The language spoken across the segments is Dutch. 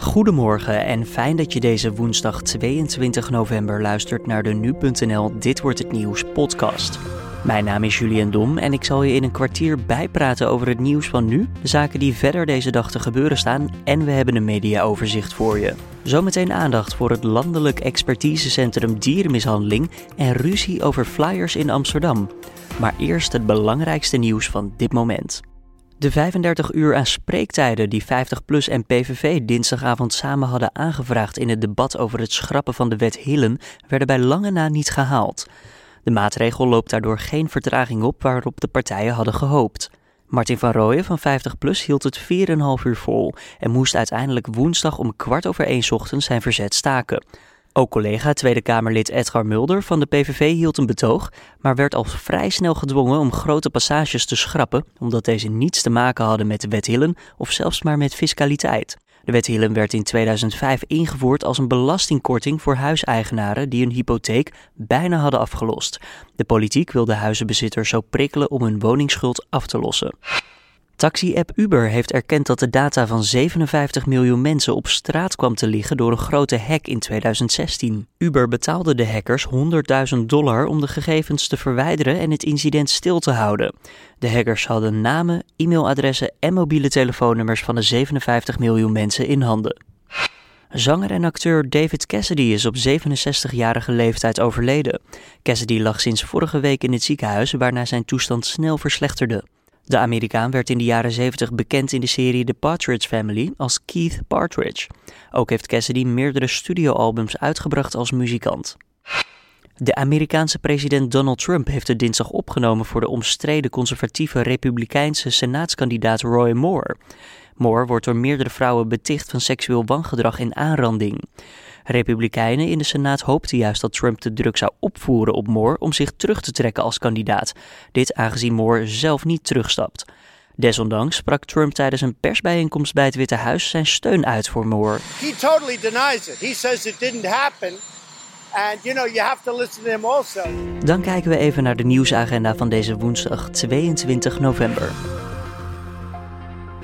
Goedemorgen en fijn dat je deze woensdag 22 november luistert naar de nu.nl Dit wordt het nieuws podcast. Mijn naam is Julian Dom en ik zal je in een kwartier bijpraten over het nieuws van nu, de zaken die verder deze dag te gebeuren staan en we hebben een mediaoverzicht voor je. Zometeen aandacht voor het Landelijk Expertisecentrum Dierenmishandeling en ruzie over flyers in Amsterdam. Maar eerst het belangrijkste nieuws van dit moment. De 35 uur aan spreektijden die 50PLUS en PVV dinsdagavond samen hadden aangevraagd in het debat over het schrappen van de wet Hillen werden bij lange na niet gehaald. De maatregel loopt daardoor geen vertraging op waarop de partijen hadden gehoopt. Martin van Rooyen van 50PLUS hield het 4,5 uur vol en moest uiteindelijk woensdag om kwart over één ochtends zijn verzet staken. Ook collega Tweede Kamerlid Edgar Mulder van de PVV hield een betoog, maar werd al vrij snel gedwongen om grote passages te schrappen, omdat deze niets te maken hadden met de wet Hillen of zelfs maar met fiscaliteit. De wet Hillen werd in 2005 ingevoerd als een belastingkorting voor huiseigenaren die hun hypotheek bijna hadden afgelost. De politiek wilde huizenbezitters zo prikkelen om hun woningsschuld af te lossen. Taxi-app Uber heeft erkend dat de data van 57 miljoen mensen op straat kwam te liggen door een grote hack in 2016. Uber betaalde de hackers 100.000 dollar om de gegevens te verwijderen en het incident stil te houden. De hackers hadden namen, e-mailadressen en mobiele telefoonnummers van de 57 miljoen mensen in handen. Zanger en acteur David Cassidy is op 67-jarige leeftijd overleden. Cassidy lag sinds vorige week in het ziekenhuis, waarna zijn toestand snel verslechterde. De Amerikaan werd in de jaren 70 bekend in de serie The Partridge Family als Keith Partridge. Ook heeft Cassidy meerdere studioalbums uitgebracht als muzikant. De Amerikaanse president Donald Trump heeft het dinsdag opgenomen voor de omstreden conservatieve republikeinse senaatskandidaat Roy Moore. Moore wordt door meerdere vrouwen beticht van seksueel wangedrag en aanranding. Republikeinen in de Senaat hoopten juist dat Trump de druk zou opvoeren op Moore om zich terug te trekken als kandidaat. Dit aangezien Moore zelf niet terugstapt. Desondanks sprak Trump tijdens een persbijeenkomst bij het Witte Huis zijn steun uit voor Moore. He totally denies it. He says it didn't happen. And you know, you have to listen to him also. Dan kijken we even naar de nieuwsagenda van deze woensdag 22 november.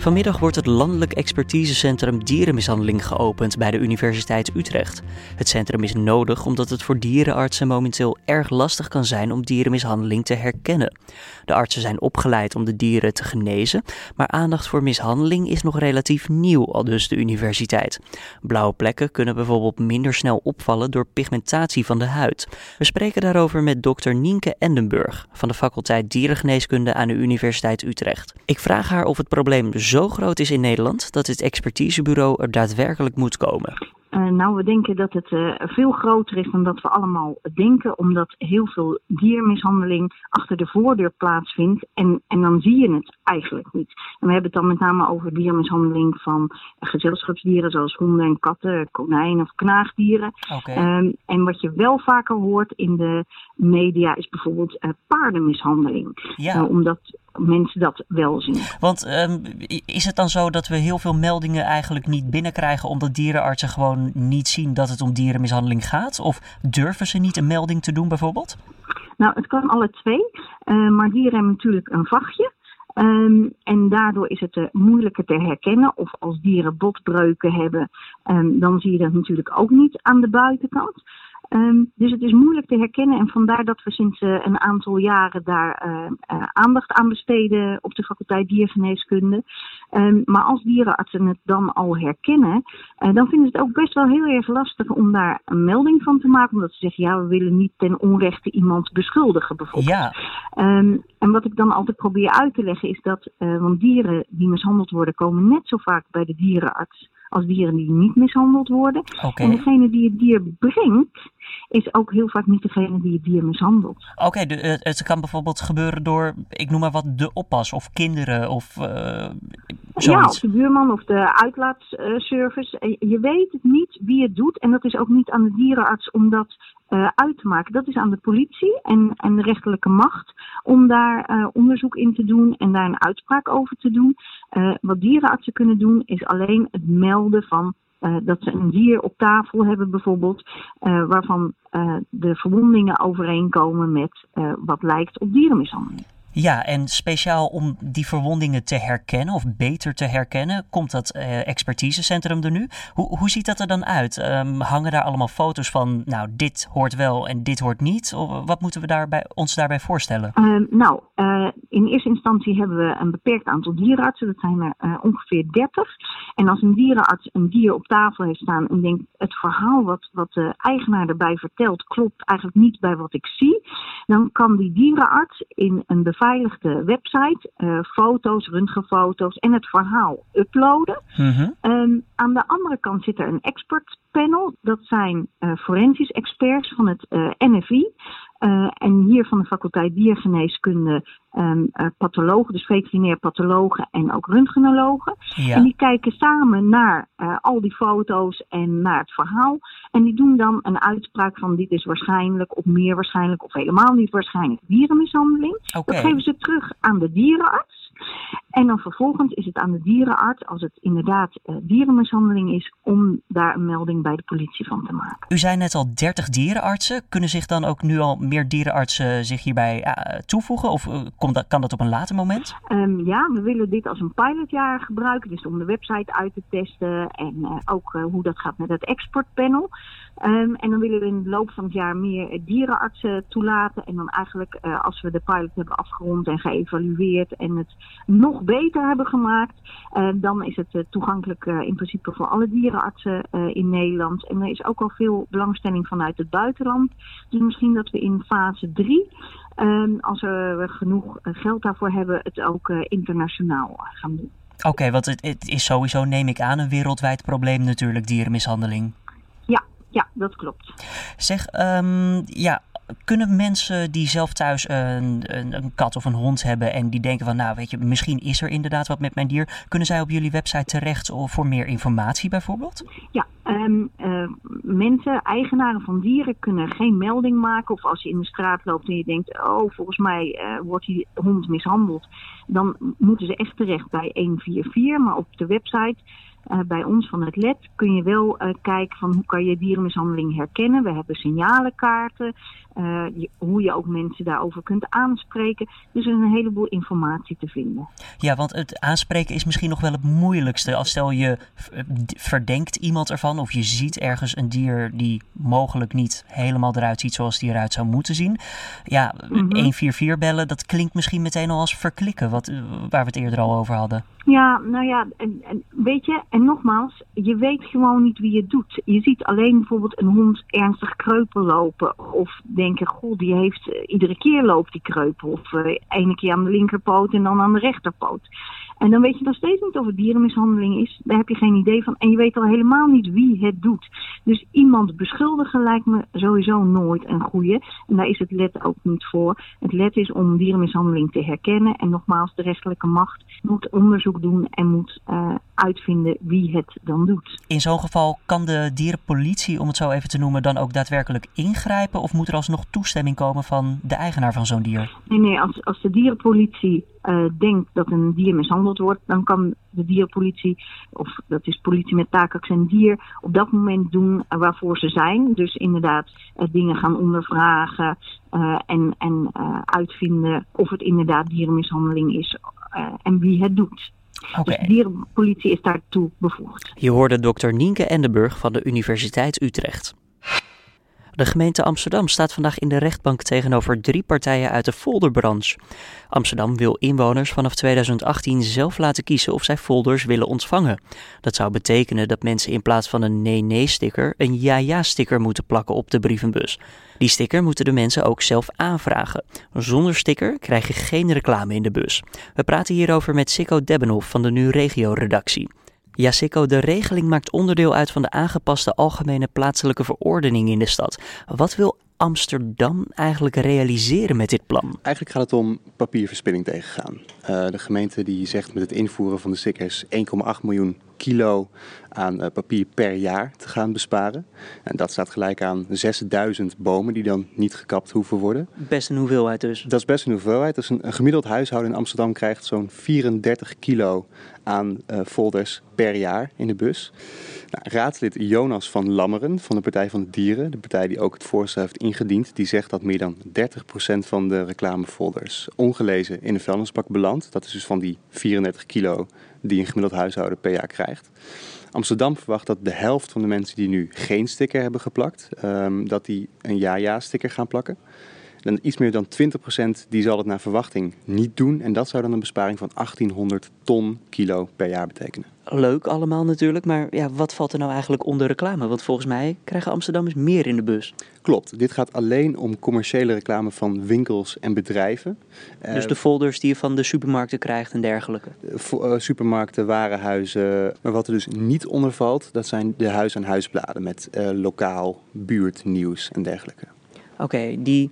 Vanmiddag wordt het Landelijk Expertisecentrum Dierenmishandeling geopend bij de Universiteit Utrecht. Het centrum is nodig omdat het voor dierenartsen momenteel erg lastig kan zijn om dierenmishandeling te herkennen. De artsen zijn opgeleid om de dieren te genezen, maar aandacht voor mishandeling is nog relatief nieuw, al dus de universiteit. Blauwe plekken kunnen bijvoorbeeld minder snel opvallen door pigmentatie van de huid. We spreken daarover met dokter Nienke Endenburg van de faculteit Dierengeneeskunde aan de Universiteit Utrecht. Ik vraag haar of het probleem zo groot is in Nederland dat het expertisebureau er daadwerkelijk moet komen. Uh, nou, we denken dat het uh, veel groter is dan dat we allemaal denken, omdat heel veel diermishandeling achter de voordeur plaatsvindt. En, en dan zie je het eigenlijk niet. En we hebben het dan met name over diermishandeling van gezelschapsdieren, zoals honden en katten, konijnen of knaagdieren. Okay. Um, en wat je wel vaker hoort in de media is bijvoorbeeld uh, paardenmishandeling. Ja. omdat mensen dat wel zien. Want um, is het dan zo dat we heel veel meldingen eigenlijk niet binnenkrijgen omdat dierenartsen gewoon niet zien dat het om dierenmishandeling gaat? Of durven ze niet een melding te doen bijvoorbeeld? Nou, het kan alle twee. Uh, maar dieren hebben natuurlijk een vachtje. Um, en daardoor is het uh, moeilijker te herkennen. Of als dieren botbreuken hebben, um, dan zie je dat natuurlijk ook niet aan de buitenkant. Um, dus het is moeilijk te herkennen en vandaar dat we sinds uh, een aantal jaren daar uh, uh, aandacht aan besteden op de faculteit diergeneeskunde. Um, maar als dierenartsen het dan al herkennen, dan vinden ze het ook best wel heel erg lastig om daar een melding van te maken. Omdat ze zeggen, ja, we willen niet ten onrechte iemand beschuldigen bijvoorbeeld. Ja. Um, en wat ik dan altijd probeer uit te leggen is dat, want dieren die mishandeld worden, komen net zo vaak bij de dierenarts als dieren die niet mishandeld worden. Okay. En degene die het dier brengt, is ook heel vaak niet degene die het dier mishandelt. Oké, okay, het kan bijvoorbeeld gebeuren door, ik noem maar wat, de oppas of kinderen of uh, zoiets. Ja, of de buurman of de uitlaatservice. Je weet het niet wie het doet en dat is ook niet aan de dierenarts om dat uh, uit te maken. Dat is aan de politie en, en de rechterlijke macht om daar uh, onderzoek in te doen en daar een uitspraak over te doen. Uh, wat dierenartsen kunnen doen is alleen het melden van uh, dat ze een dier op tafel hebben bijvoorbeeld, uh, waarvan uh, de verwondingen overeenkomen met wat lijkt op dierenmishandeling. Ja, en speciaal om die verwondingen te herkennen of beter te herkennen, komt dat uh, expertisecentrum er nu. Hoe, hoe ziet dat er dan uit? Um, hangen daar allemaal foto's van, nou, dit hoort wel en dit hoort niet? Of wat moeten we daarbij, ons daarbij voorstellen? Uh, nou, uh, in eerste instantie hebben we een beperkt aantal dierenartsen. Dat zijn er uh, ongeveer 30. En als een dierenarts een dier op tafel heeft staan en denkt, het verhaal wat, wat de eigenaar erbij vertelt, klopt eigenlijk niet bij wat ik zie, dan kan die dierenarts in een beveiligde website uh, foto's, röntgenfoto's en het verhaal uploaden. Mm-hmm. Um, aan de andere kant zit er een expertpanel. Dat zijn uh, forensisch experts van het uh, NFI. Uh, en hier van de faculteit diergeneeskunde um, uh, pathologen, dus veterinair pathologen en ook röntgenologen. Ja. En die kijken samen naar uh, al die foto's en naar het verhaal. En die doen dan een uitspraak van dit is waarschijnlijk of meer waarschijnlijk of helemaal niet waarschijnlijk dierenmishandeling. Okay. Dat geven ze terug aan de dierenarts. En dan vervolgens is het aan de dierenarts, als het inderdaad uh, dierenmishandeling is, om daar een melding bij de politie van te maken. U zei net al 30 dierenartsen. Kunnen zich dan ook nu al meer dierenartsen zich hierbij uh, toevoegen? Of uh, dat, kan dat op een later moment? Um, ja, we willen dit als een pilotjaar gebruiken. Dus om de website uit te testen en ook hoe dat gaat met het exportpanel. Um, en dan willen we in de loop van het jaar meer dierenartsen toelaten. En dan eigenlijk, uh, als we de pilot hebben afgerond en geëvalueerd en het nog beter hebben gemaakt, uh, dan is het toegankelijk in principe voor alle dierenartsen in Nederland. En er is ook al veel belangstelling vanuit het buitenland. Dus misschien dat we in fase 3, um, als we genoeg geld daarvoor hebben, het ook internationaal gaan doen. Oké, okay, want het, het is sowieso, neem ik aan, een wereldwijd probleem natuurlijk, dierenmishandeling. Ja, dat klopt. Zeg, um, ja, kunnen mensen die zelf thuis een, een, een, kat of een hond hebben en die denken van, nou weet je, misschien is er inderdaad wat met mijn dier, kunnen zij op jullie website terecht voor meer informatie bijvoorbeeld? Ja, um, uh, mensen, eigenaren van dieren kunnen geen melding maken of als je in de straat loopt en je denkt, oh volgens mij uh, wordt die hond mishandeld, dan moeten ze echt terecht bij 144, maar op de website uh, bij ons van het LED kun je wel uh, kijken van hoe kan je dierenmishandeling herkennen. We hebben signalenkaarten, uh, je, hoe je ook mensen daarover kunt aanspreken. Dus er is een heleboel informatie te vinden. Ja, want het aanspreken is misschien nog wel het moeilijkste. Als stel je verdenkt iemand ervan of je ziet ergens een dier die mogelijk niet helemaal eruit ziet zoals die eruit zou moeten zien. Ja, mm-hmm. 144 bellen, dat klinkt misschien meteen al als verklikken, wat, waar we het eerder al over hadden. Ja, nou ja, en, en weet je, en nogmaals, je weet gewoon niet wie het doet. Je ziet alleen bijvoorbeeld een hond ernstig kreupel lopen. Of goh, die heeft uh, iedere keer loopt die kreupel. Of uh, ene keer aan de linkerpoot en dan aan de rechterpoot. En dan weet je nog steeds niet of het dierenmishandeling is. Daar heb je geen idee van. En je weet al helemaal niet wie het doet. Dus iemand beschuldigen lijkt me sowieso nooit een goede. En daar is het let ook niet voor. Het let is om dierenmishandeling te herkennen. En nogmaals, de rechterlijke macht moet onderzoek doen en moet uh, uitvinden wie het dan doet. In zo'n geval kan de dierenpolitie, om het zo even te noemen, dan ook daadwerkelijk ingrijpen? Of moet er alsnog toestemming komen van de eigenaar van zo'n dier? Nee, nee, als, als de dierenpolitie uh, denkt dat een dier mishandeld wordt, dan kan de dierpolitie, of dat is politie met taakaccent dier, op dat moment doen waarvoor ze zijn. Dus inderdaad uh, dingen gaan ondervragen uh, en, en uitvinden of het inderdaad dierenmishandeling is en wie het doet. Okay. Dus de dierenpolitie is daartoe bevoegd. Je hoorde dokter Nienke Endenburg van de Universiteit Utrecht. De gemeente Amsterdam staat vandaag in de rechtbank tegenover drie partijen uit de folderbranche. Amsterdam wil inwoners vanaf 2018 zelf laten kiezen of zij folders willen ontvangen. Dat zou betekenen dat mensen in plaats van een nee-nee-sticker een ja-ja-sticker moeten plakken op de brievenbus. Die sticker moeten de mensen ook zelf aanvragen. Zonder sticker krijg je geen reclame in de bus. We praten hierover met Sikko Debbenhoff van de Nu Regio redactie. Ja, Sikko, de regeling maakt onderdeel uit van de aangepaste algemene plaatselijke verordening in de stad. Wat wil Amsterdam eigenlijk realiseren met dit plan? Eigenlijk gaat het om papierverspilling tegengaan. Uh, de gemeente die zegt met het invoeren van de stickers 1,8 miljoen kilo aan eh, papier per jaar te gaan besparen. En dat staat gelijk aan 6000 bomen die dan niet gekapt hoeven worden. Best een hoeveelheid dus. Dat is best een hoeveelheid. Dus een, een gemiddeld huishouden in Amsterdam krijgt zo'n 34 kilo aan uh, folders per jaar in de bus. Nou, raadslid Jonas van Lammeren van de Partij van de Dieren, de partij die ook het voorstel heeft ingediend, die zegt dat meer dan 30% van de reclamefolders ongelezen in een vuilnisbak belandt. Dat is dus van die 34 kilo die een gemiddeld huishouden per jaar krijgt. Amsterdam verwacht dat de helft van de mensen die nu geen sticker hebben geplakt, um, dat die een ja-ja-sticker gaan plakken. Dan iets meer dan 20% die zal het naar verwachting niet doen. En dat zou dan een besparing van 1800 ton kilo per jaar betekenen. Leuk allemaal natuurlijk, maar ja, wat valt er nou eigenlijk onder reclame? Want volgens mij krijgen Amsterdammers meer in de bus. Klopt, dit gaat alleen om commerciële reclame van winkels en bedrijven. Dus de folders die je van de supermarkten krijgt en dergelijke? Uh, supermarkten, warenhuizen. Maar wat er dus niet onder valt, dat zijn de huis-aan-huisbladen met uh, lokaal, buurtnieuws en dergelijke. Oké, die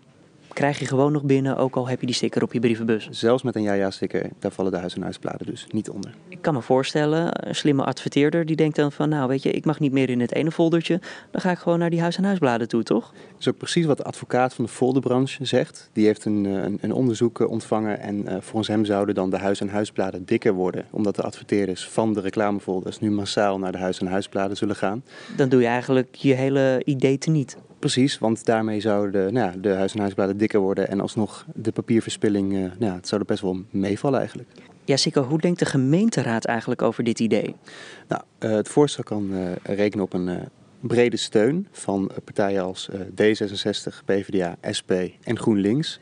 krijg je gewoon nog binnen, ook al heb je die sticker op je brievenbus. Zelfs met een ja-ja-sticker, daar vallen de huis- en huisbladen dus niet onder. Ik kan me voorstellen, een slimme adverteerder die denkt dan van... nou weet je, ik mag niet meer in het ene foldertje, dan ga ik gewoon naar die huis- en huisbladen toe, toch? Dat is ook precies wat de advocaat van de folderbranche zegt. Die heeft een, eh, een, een onderzoek eh, ontvangen en uh, volgens hem zouden dan de huis- en huisbladen dikker worden... omdat de adverteerders van de reclamefolders nu massaal naar de huis- en huisbladen zullen gaan. Dan doe je eigenlijk je hele idee teniet. Precies, want daarmee zouden nou ja, de huis- en huisbladen dikker worden en alsnog de papierverspilling, uh, nou ja, het zou er best wel meevallen eigenlijk. Ja, Sikko, hoe denkt de gemeenteraad eigenlijk over dit idee? Nou, uh, het voorstel kan uh, rekenen op een brede steun van partijen als D66, PvdA, SP en GroenLinks.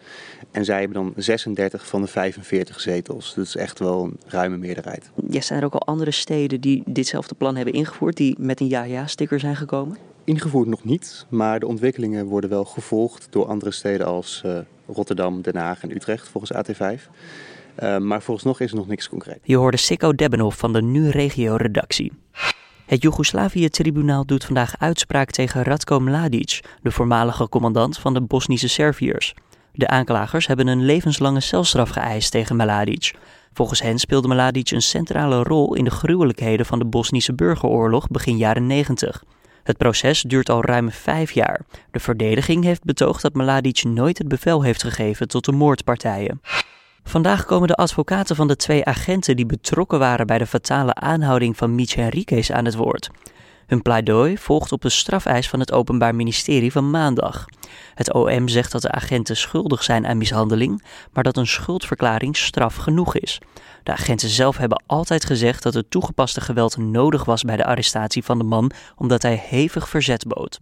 En zij hebben dan 36 van de 45 zetels. Dat is echt wel een ruime meerderheid. Ja, zijn er ook al andere steden die ditzelfde plan hebben ingevoerd, die met een ja-ja-sticker zijn gekomen? Ingevoerd nog niet, maar de ontwikkelingen worden wel gevolgd door andere steden als uh, Rotterdam, Den Haag en Utrecht volgens AT5. Uh, maar vooralsnog is er nog niks concreet. Je hoorde Sikko Debbenhoff van de Nu Regio redactie. Het Joegoslavië-tribunaal doet vandaag uitspraak tegen Ratko Mladic, de voormalige commandant van de Bosnische Serviërs. De aanklagers hebben een levenslange celstraf geëist tegen Mladic. Volgens hen speelde Mladic een centrale rol in de gruwelijkheden van de Bosnische burgeroorlog begin jaren 90. Het proces duurt al ruim vijf jaar. De verdediging heeft betoogd dat Mladic nooit het bevel heeft gegeven tot de moordpartijen. Vandaag komen de advocaten van de twee agenten die betrokken waren bij de fatale aanhouding van Mich Henriquez aan het woord. Hun pleidooi volgt op de strafeis van het Openbaar Ministerie van maandag. Het OM zegt dat de agenten schuldig zijn aan mishandeling, maar dat een schuldverklaring straf genoeg is. De agenten zelf hebben altijd gezegd dat het toegepaste geweld nodig was bij de arrestatie van de man, omdat hij hevig verzet bood.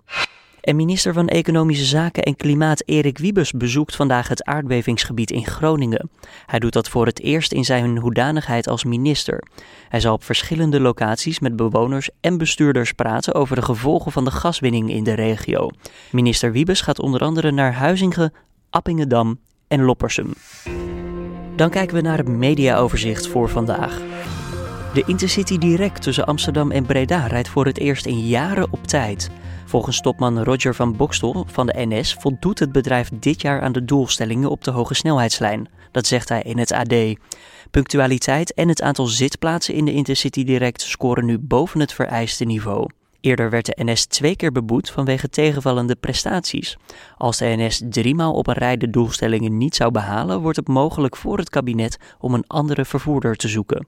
En minister van Economische Zaken en Klimaat Erik Wiebes bezoekt vandaag het aardbevingsgebied in Groningen. Hij doet dat voor het eerst in zijn hoedanigheid als minister. Hij zal op verschillende locaties met bewoners en bestuurders praten over de gevolgen van de gaswinning in de regio. Minister Wiebes gaat onder andere naar Huizingen, Appingedam en Loppersum. Dan kijken we naar het mediaoverzicht voor vandaag. De Intercity Direct tussen Amsterdam en Breda rijdt voor het eerst in jaren op tijd. Volgens topman Roger van Bokstel van de NS voldoet het bedrijf dit jaar aan de doelstellingen op de hoge snelheidslijn. Dat zegt hij in het AD. Punctualiteit en het aantal zitplaatsen in de Intercity Direct scoren nu boven het vereiste niveau. Eerder werd de NS twee keer beboet vanwege tegenvallende prestaties. Als de NS driemaal op een rij de doelstellingen niet zou behalen, wordt het mogelijk voor het kabinet om een andere vervoerder te zoeken.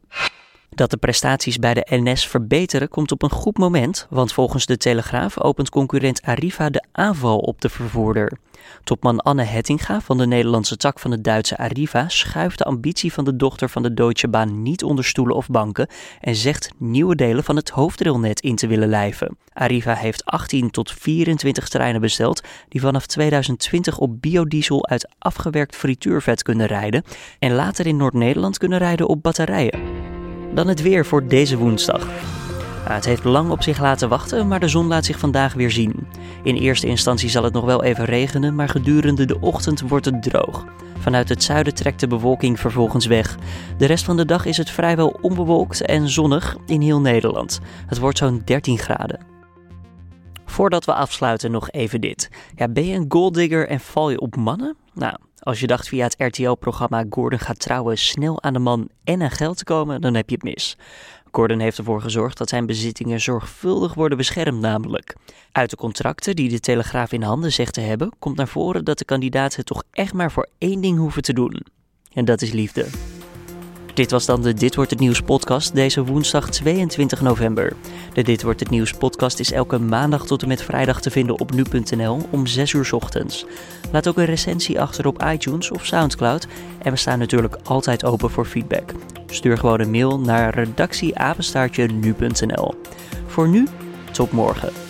Dat de prestaties bij de NS verbeteren komt op een goed moment, want volgens de Telegraaf opent concurrent Arriva de aanval op de vervoerder. Topman Anne Hettinga van de Nederlandse tak van het Duitse Arriva schuift de ambitie van de dochter van de Deutsche Bahn niet onder stoelen of banken en zegt nieuwe delen van het hoofdrailnet in te willen lijven. Arriva heeft 18 tot 24 treinen besteld die vanaf 2020 op biodiesel uit afgewerkt frituurvet kunnen rijden en later in Noord-Nederland kunnen rijden op batterijen. Dan het weer voor deze woensdag. Het heeft lang op zich laten wachten, maar de zon laat zich vandaag weer zien. In eerste instantie zal het nog wel even regenen, maar gedurende de ochtend wordt het droog. Vanuit het zuiden trekt de bewolking vervolgens weg. De rest van de dag is het vrijwel onbewolkt en zonnig in heel Nederland. Het wordt zo'n 13 graden. Voordat we afsluiten nog even dit. Ja, ben je een golddigger en val je op mannen? Nou, Als je dacht via het RTL-programma Gordon gaat trouwen snel aan de man en aan geld te komen, dan heb je het mis. Gordon heeft ervoor gezorgd dat zijn bezittingen zorgvuldig worden beschermd namelijk. Uit de contracten die de Telegraaf in handen zegt te hebben, komt naar voren dat de kandidaten toch echt maar voor één ding hoeven te doen. En dat is liefde. Dit was dan de Dit wordt het nieuws podcast deze woensdag 22 november. De Dit wordt het nieuws podcast is elke maandag tot en met vrijdag te vinden op nu.nl om 6 uur ochtends. Laat ook een recensie achter op iTunes of SoundCloud en we staan natuurlijk altijd open voor feedback. Stuur gewoon een mail naar redactieapenstaartje nu.nl. Voor nu, tot morgen.